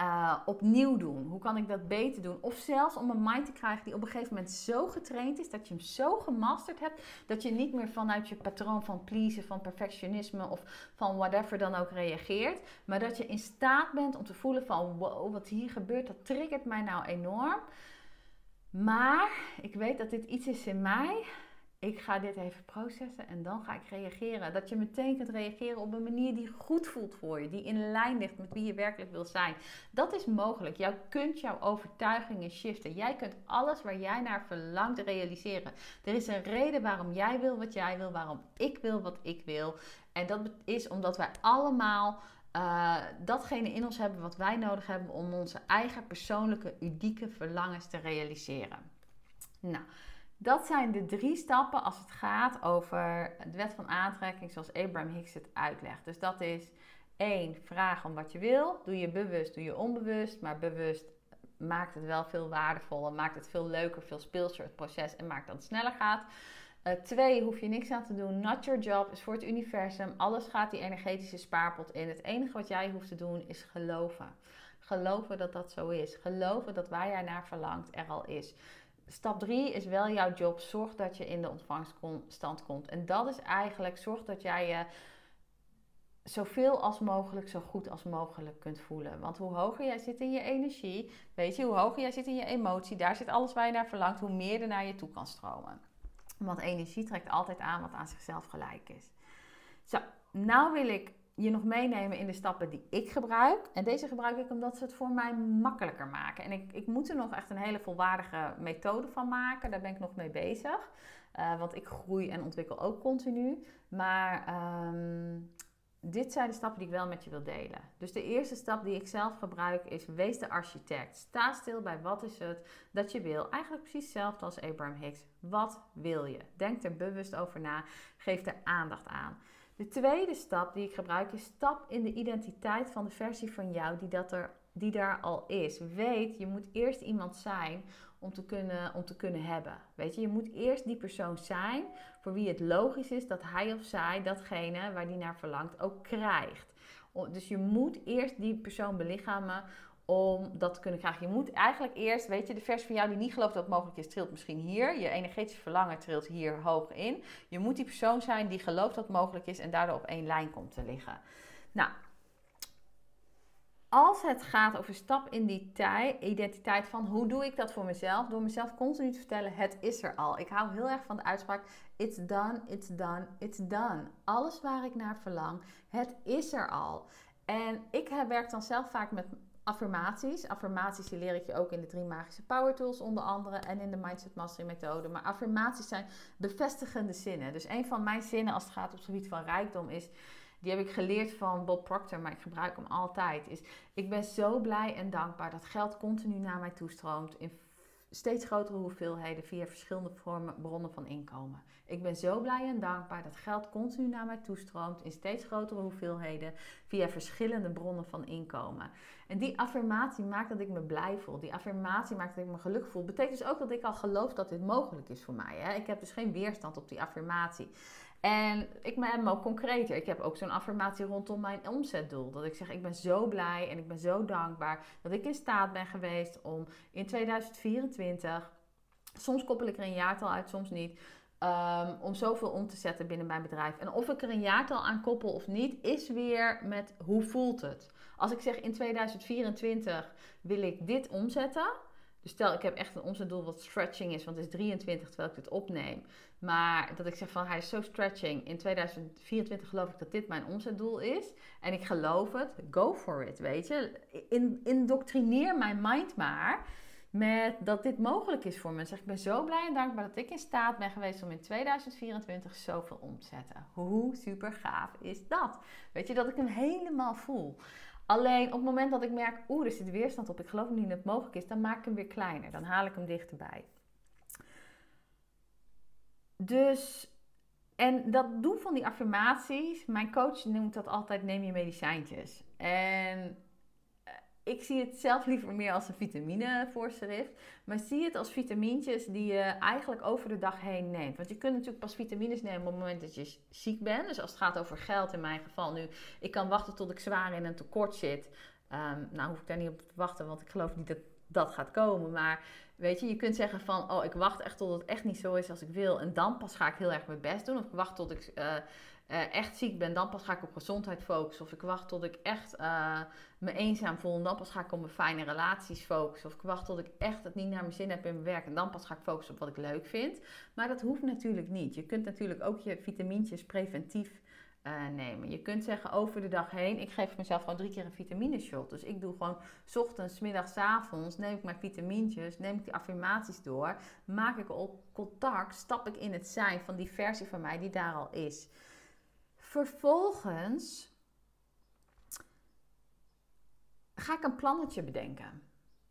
uh, opnieuw doen? Hoe kan ik dat beter doen? Of zelfs om een mind te krijgen die op een gegeven moment zo getraind is, dat je hem zo gemasterd hebt, dat je niet meer vanuit je patroon van pleasen, van perfectionisme of van whatever dan ook reageert. Maar dat je in staat bent om te voelen van wow, wat hier gebeurt, dat triggert mij nou enorm. Maar ik weet dat dit iets is in mij ik ga dit even processen en dan ga ik reageren. Dat je meteen kunt reageren op een manier die goed voelt voor je, die in lijn ligt met wie je werkelijk wil zijn. Dat is mogelijk. Jij kunt jouw overtuigingen shiften. Jij kunt alles waar jij naar verlangt realiseren. Er is een reden waarom jij wil wat jij wil, waarom ik wil wat ik wil. En dat is omdat wij allemaal uh, datgene in ons hebben wat wij nodig hebben om onze eigen persoonlijke, unieke verlangens te realiseren. Nou. Dat zijn de drie stappen als het gaat over de wet van aantrekking zoals Abraham Hicks het uitlegt. Dus dat is één, vraag om wat je wil. Doe je bewust, doe je onbewust. Maar bewust maakt het wel veel waardevoller, maakt het veel leuker, veel speelser het proces en maakt dat het sneller gaat. Uh, twee, hoef je niks aan te doen. Not your job is voor het universum. Alles gaat die energetische spaarpot in. Het enige wat jij hoeft te doen is geloven. Geloven dat dat zo is. Geloven dat waar jij naar verlangt er al is. Stap 3 is wel jouw job. Zorg dat je in de ontvangststand komt. En dat is eigenlijk, zorg dat jij je zoveel als mogelijk, zo goed als mogelijk kunt voelen. Want hoe hoger jij zit in je energie, weet je, hoe hoger jij zit in je emotie, daar zit alles waar je naar verlangt, hoe meer er naar je toe kan stromen. Want energie trekt altijd aan wat aan zichzelf gelijk is. Zo, nou wil ik je nog meenemen in de stappen die ik gebruik. En deze gebruik ik omdat ze het voor mij makkelijker maken. En ik, ik moet er nog echt een hele volwaardige methode van maken. Daar ben ik nog mee bezig. Uh, want ik groei en ontwikkel ook continu. Maar um, dit zijn de stappen die ik wel met je wil delen. Dus de eerste stap die ik zelf gebruik is: wees de architect. Sta stil bij wat is het dat je wil. Eigenlijk precies hetzelfde als Abraham Hicks. Wat wil je? Denk er bewust over na. Geef er aandacht aan. De tweede stap die ik gebruik is stap in de identiteit van de versie van jou die, dat er, die daar al is. Weet, je moet eerst iemand zijn om te, kunnen, om te kunnen hebben. Weet je, je moet eerst die persoon zijn voor wie het logisch is dat hij of zij datgene waar die naar verlangt ook krijgt. Dus je moet eerst die persoon belichamen om dat te kunnen krijgen. Je moet eigenlijk eerst, weet je, de versie van jou die niet gelooft dat het mogelijk is, trilt misschien hier. Je energetische verlangen trilt hier hoog in. Je moet die persoon zijn die gelooft dat het mogelijk is en daardoor op één lijn komt te liggen. Nou, als het gaat over stap in die tij, identiteit van hoe doe ik dat voor mezelf? Door mezelf continu te vertellen, het is er al. Ik hou heel erg van de uitspraak, it's done, it's done, it's done. Alles waar ik naar verlang, het is er al. En ik werk dan zelf vaak met affirmaties. Affirmaties die leer ik je ook in de drie magische power tools onder andere en in de Mindset Mastery methode. Maar affirmaties zijn bevestigende zinnen. Dus een van mijn zinnen als het gaat op het gebied van rijkdom is... Die heb ik geleerd van Bob Proctor, maar ik gebruik hem altijd. Is, ik ben zo blij en dankbaar dat geld continu naar mij toestroomt in steeds grotere hoeveelheden via verschillende vormen, bronnen van inkomen. Ik ben zo blij en dankbaar dat geld continu naar mij toestroomt in steeds grotere hoeveelheden via verschillende bronnen van inkomen. En die affirmatie maakt dat ik me blij voel. Die affirmatie maakt dat ik me gelukkig voel. Betekent dus ook dat ik al geloof dat dit mogelijk is voor mij. Hè? Ik heb dus geen weerstand op die affirmatie. En ik ben hem ook concreter. Ik heb ook zo'n affirmatie rondom mijn omzetdoel. Dat ik zeg, ik ben zo blij en ik ben zo dankbaar dat ik in staat ben geweest om in 2024, soms koppel ik er een jaartal uit, soms niet, um, om zoveel om te zetten binnen mijn bedrijf. En of ik er een jaartal aan koppel of niet, is weer met hoe voelt het. Als ik zeg in 2024 wil ik dit omzetten. Dus stel, ik heb echt een omzetdoel wat stretching is, want het is 23 terwijl ik dit opneem. Maar dat ik zeg van hij is zo stretching. In 2024 geloof ik dat dit mijn omzetdoel is. En ik geloof het. Go for it, weet je. In, indoctrineer mijn mind maar met dat dit mogelijk is voor me. Zeg, ik ben zo blij en dankbaar dat ik in staat ben geweest om in 2024 zoveel om te zetten. Hoe super gaaf is dat? Weet je, dat ik hem helemaal voel. Alleen op het moment dat ik merk, oeh, er zit weerstand op, ik geloof niet dat het mogelijk is, dan maak ik hem weer kleiner. Dan haal ik hem dichterbij. Dus, en dat doen van die affirmaties, mijn coach noemt dat altijd neem je medicijntjes. En ik zie het zelf liever meer als een vitaminevoorschrift. Maar zie het als vitamintjes die je eigenlijk over de dag heen neemt. Want je kunt natuurlijk pas vitamines nemen op het moment dat je ziek bent. Dus als het gaat over geld in mijn geval nu. Ik kan wachten tot ik zwaar in een tekort zit. Um, nou hoef ik daar niet op te wachten, want ik geloof niet dat dat gaat komen. Maar weet je, je kunt zeggen van... Oh, ik wacht echt tot het echt niet zo is als ik wil. En dan pas ga ik heel erg mijn best doen. Of ik wacht tot ik... Uh, uh, echt ziek ben, dan pas ga ik op gezondheid focussen. Of ik wacht tot ik echt uh, me eenzaam voel en dan pas ga ik op mijn fijne relaties focussen. Of ik wacht tot ik echt het niet naar mijn zin heb in mijn werk en dan pas ga ik focussen op wat ik leuk vind. Maar dat hoeft natuurlijk niet. Je kunt natuurlijk ook je vitamintjes preventief uh, nemen. Je kunt zeggen over de dag heen, ik geef mezelf gewoon drie keer een vitamineshot. Dus ik doe gewoon ochtends, middags, avonds, neem ik mijn vitamintjes, neem ik die affirmaties door, maak ik op contact, stap ik in het zijn van die versie van mij die daar al is. Vervolgens ga ik een plannetje bedenken.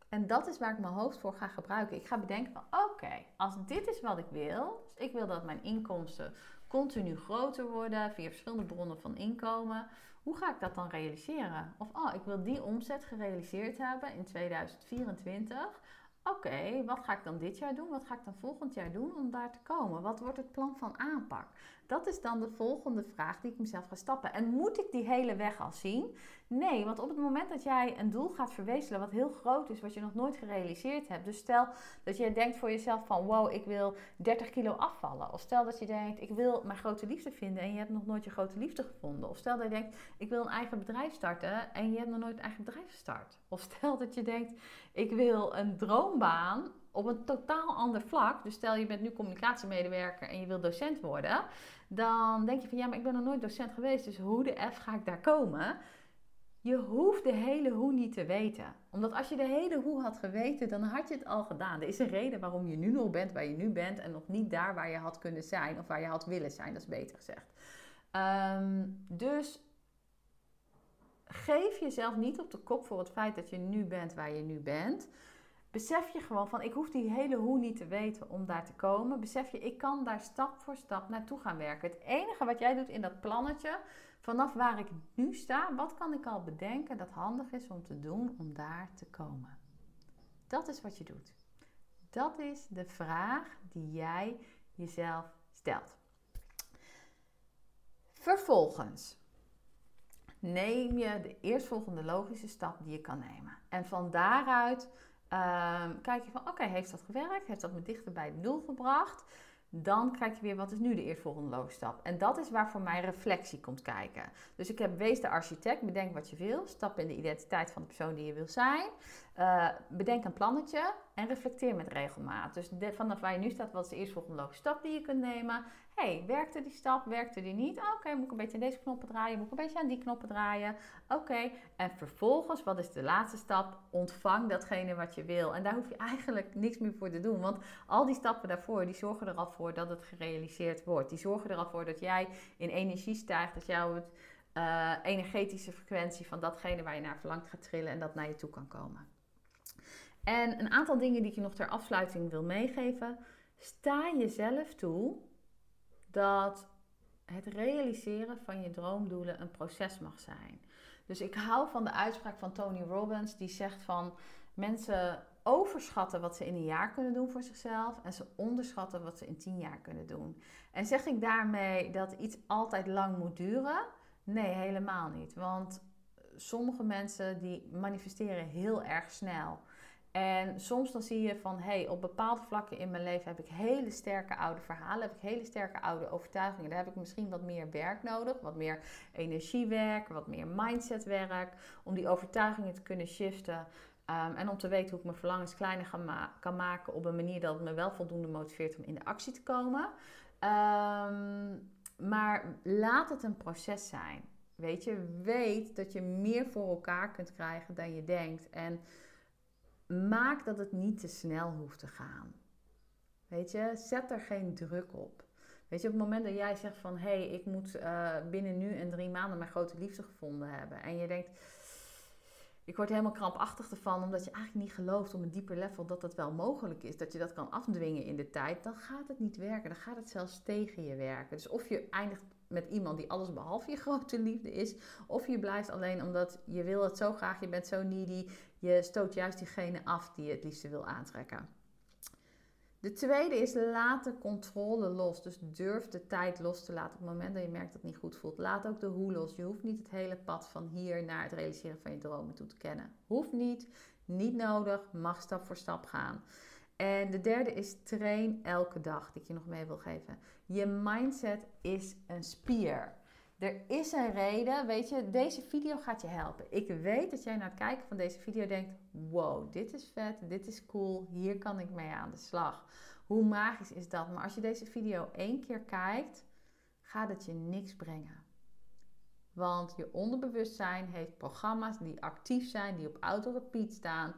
En dat is waar ik mijn hoofd voor ga gebruiken. Ik ga bedenken van oké, als dit is wat ik wil. Dus ik wil dat mijn inkomsten continu groter worden via verschillende bronnen van inkomen. Hoe ga ik dat dan realiseren? Of oh, ik wil die omzet gerealiseerd hebben in 2024. Oké, wat ga ik dan dit jaar doen? Wat ga ik dan volgend jaar doen om daar te komen? Wat wordt het plan van aanpak? Dat is dan de volgende vraag die ik mezelf ga stappen. En moet ik die hele weg al zien? Nee, want op het moment dat jij een doel gaat verwezenlijken wat heel groot is, wat je nog nooit gerealiseerd hebt. Dus stel dat je denkt voor jezelf van wow, ik wil 30 kilo afvallen. Of stel dat je denkt, ik wil mijn grote liefde vinden en je hebt nog nooit je grote liefde gevonden. Of stel dat je denkt, ik wil een eigen bedrijf starten en je hebt nog nooit een eigen bedrijf gestart. Of stel dat je denkt, ik wil een droombaan op een totaal ander vlak. Dus stel je bent nu communicatiemedewerker en je wil docent worden. Dan denk je van ja, maar ik ben nog nooit docent geweest. Dus hoe de F ga ik daar komen? Je hoeft de hele hoe niet te weten. Omdat als je de hele hoe had geweten, dan had je het al gedaan. Er is een reden waarom je nu nog bent waar je nu bent en nog niet daar waar je had kunnen zijn of waar je had willen zijn. Dat is beter gezegd. Um, dus geef jezelf niet op de kop voor het feit dat je nu bent waar je nu bent. Besef je gewoon van, ik hoef die hele hoe niet te weten om daar te komen. Besef je, ik kan daar stap voor stap naartoe gaan werken. Het enige wat jij doet in dat plannetje, vanaf waar ik nu sta, wat kan ik al bedenken dat handig is om te doen om daar te komen? Dat is wat je doet. Dat is de vraag die jij jezelf stelt. Vervolgens neem je de eerstvolgende logische stap die je kan nemen. En van daaruit ehm, kijk je van, oké, heeft dat gewerkt? Heeft dat me dichter bij het nul gebracht? Dan kijk je weer, wat is nu de eerstvolgende logische stap? En dat is waar voor mij reflectie komt kijken. Dus ik heb, wees de architect, bedenk wat je wil. Stap in de identiteit van de persoon die je wil zijn. Uh, bedenk een plannetje en reflecteer met regelmaat. Dus vanaf waar je nu staat, wat is de eerstvolgende logische stap die je kunt nemen? Hey, werkte die stap, werkte die niet? Oké, moet ik een beetje aan deze knoppen draaien, moet ik een beetje aan die knoppen draaien? Oké, en vervolgens, wat is de laatste stap? Ontvang datgene wat je wil. En daar hoef je eigenlijk niks meer voor te doen, want al die stappen daarvoor, die zorgen er al voor dat het gerealiseerd wordt. Die zorgen er al voor dat jij in energie stijgt, dat jouw uh, energetische frequentie van datgene waar je naar verlangt gaat trillen en dat naar je toe kan komen. En een aantal dingen die ik je nog ter afsluiting wil meegeven. Sta jezelf toe dat het realiseren van je droomdoelen een proces mag zijn. Dus ik hou van de uitspraak van Tony Robbins, die zegt van mensen overschatten wat ze in een jaar kunnen doen voor zichzelf en ze onderschatten wat ze in tien jaar kunnen doen. En zeg ik daarmee dat iets altijd lang moet duren? Nee, helemaal niet. Want sommige mensen die manifesteren heel erg snel. En soms dan zie je van, hé, hey, op bepaalde vlakken in mijn leven heb ik hele sterke oude verhalen, heb ik hele sterke oude overtuigingen. Daar heb ik misschien wat meer werk nodig, wat meer energiewerk, wat meer mindsetwerk, om die overtuigingen te kunnen shiften. Um, en om te weten hoe ik mijn verlangens kleiner kan maken op een manier dat me wel voldoende motiveert om in de actie te komen. Um, maar laat het een proces zijn. Weet je, weet dat je meer voor elkaar kunt krijgen dan je denkt. En maak dat het niet te snel hoeft te gaan. Weet je, zet er geen druk op. Weet je, op het moment dat jij zegt van hé, hey, ik moet uh, binnen nu en drie maanden mijn grote liefde gevonden hebben. En je denkt, ik word helemaal krampachtig ervan, omdat je eigenlijk niet gelooft op een dieper level dat dat wel mogelijk is. Dat je dat kan afdwingen in de tijd. Dan gaat het niet werken. Dan gaat het zelfs tegen je werken. Dus of je eindigt met iemand die alles behalve je grote liefde is. Of je blijft alleen omdat je wil het zo graag, je bent zo needy. Je stoot juist diegene af die je het liefste wil aantrekken. De tweede is laat de controle los. Dus durf de tijd los te laten. Op het moment dat je merkt dat het niet goed voelt. Laat ook de hoe los. Je hoeft niet het hele pad van hier naar het realiseren van je dromen toe te kennen. Hoeft niet, niet nodig, mag stap voor stap gaan. En de derde is train elke dag, die ik je nog mee wil geven. Je mindset is een spier. Er is een reden, weet je, deze video gaat je helpen. Ik weet dat jij na het kijken van deze video denkt: wow, dit is vet, dit is cool, hier kan ik mee aan de slag. Hoe magisch is dat? Maar als je deze video één keer kijkt, gaat het je niks brengen. Want je onderbewustzijn heeft programma's die actief zijn, die op auto-repeat staan.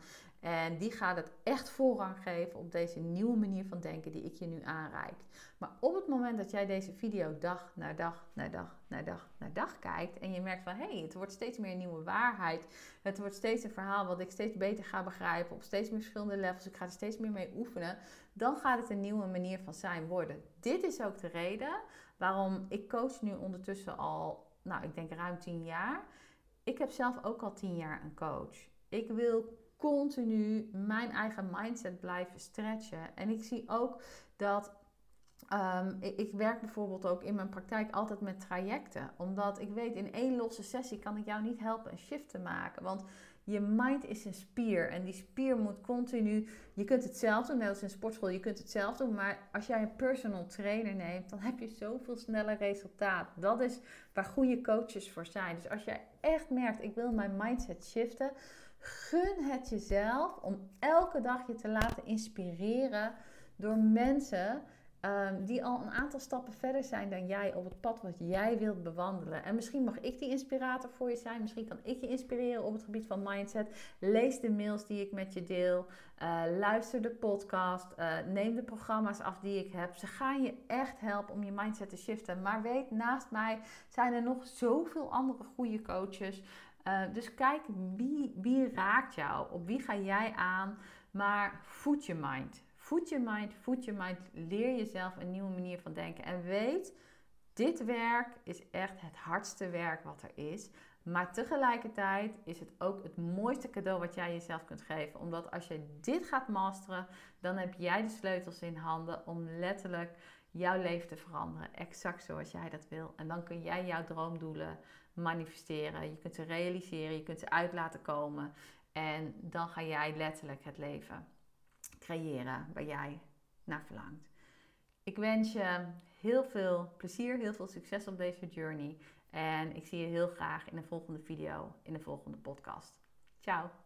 En die gaat het echt voorrang geven op deze nieuwe manier van denken die ik je nu aanreik. Maar op het moment dat jij deze video dag na dag na dag na dag na dag kijkt en je merkt van hé, hey, het wordt steeds meer een nieuwe waarheid. Het wordt steeds een verhaal wat ik steeds beter ga begrijpen op steeds meer verschillende levels. Ik ga er steeds meer mee oefenen. Dan gaat het een nieuwe manier van zijn worden. Dit is ook de reden waarom ik coach nu ondertussen al, nou ik denk ruim 10 jaar. Ik heb zelf ook al 10 jaar een coach. Ik wil continu mijn eigen mindset blijven stretchen. En ik zie ook dat. Ik, ik, werk bijvoorbeeld ook in mijn praktijk altijd met trajecten. Omdat ik weet, in één losse sessie kan ik jou niet helpen een shift te maken. Want je mind is een spier. En die spier moet continu. Je kunt het zelf doen, net als in sportschool. Je kunt het zelf doen. Maar als jij een personal trainer neemt, dan heb je zoveel sneller resultaat. Dat is waar goede coaches voor zijn. Dus als jij echt merkt, ik wil mijn mindset shiften Gun het jezelf om elke dag je te laten inspireren door mensen um, die al een aantal stappen verder zijn dan jij op het pad wat jij wilt bewandelen. En misschien mag ik die inspirator voor je zijn. Misschien kan ik je inspireren op het gebied van mindset. Lees de mails die ik met je deel. Uh, luister de podcast. Uh, neem de programma's af die ik heb. Ze gaan je echt helpen om je mindset te shiften. Maar weet, naast mij zijn er nog zoveel andere goede coaches. Uh, dus kijk wie, wie raakt jou, op wie ga jij aan, Maar voed je mind. Voed je mind, voed je mind. Leer jezelf een nieuwe manier van denken. En weet, dit werk is echt het hardste werk wat er is. Maar tegelijkertijd is het ook het mooiste cadeau wat jij jezelf kunt geven. Omdat als je dit gaat masteren, dan heb jij de sleutels in handen om letterlijk jouw leven te veranderen. Exact zoals jij dat wil. En dan kun jij jouw droomdoelen manifesteren. Je kunt ze realiseren, je kunt ze uit laten komen. En dan ga jij letterlijk het leven creëren waar jij naar verlangt. Ik wens je heel veel plezier, heel veel succes op deze journey. En ik zie je heel graag in de volgende video, in de volgende podcast. Ciao!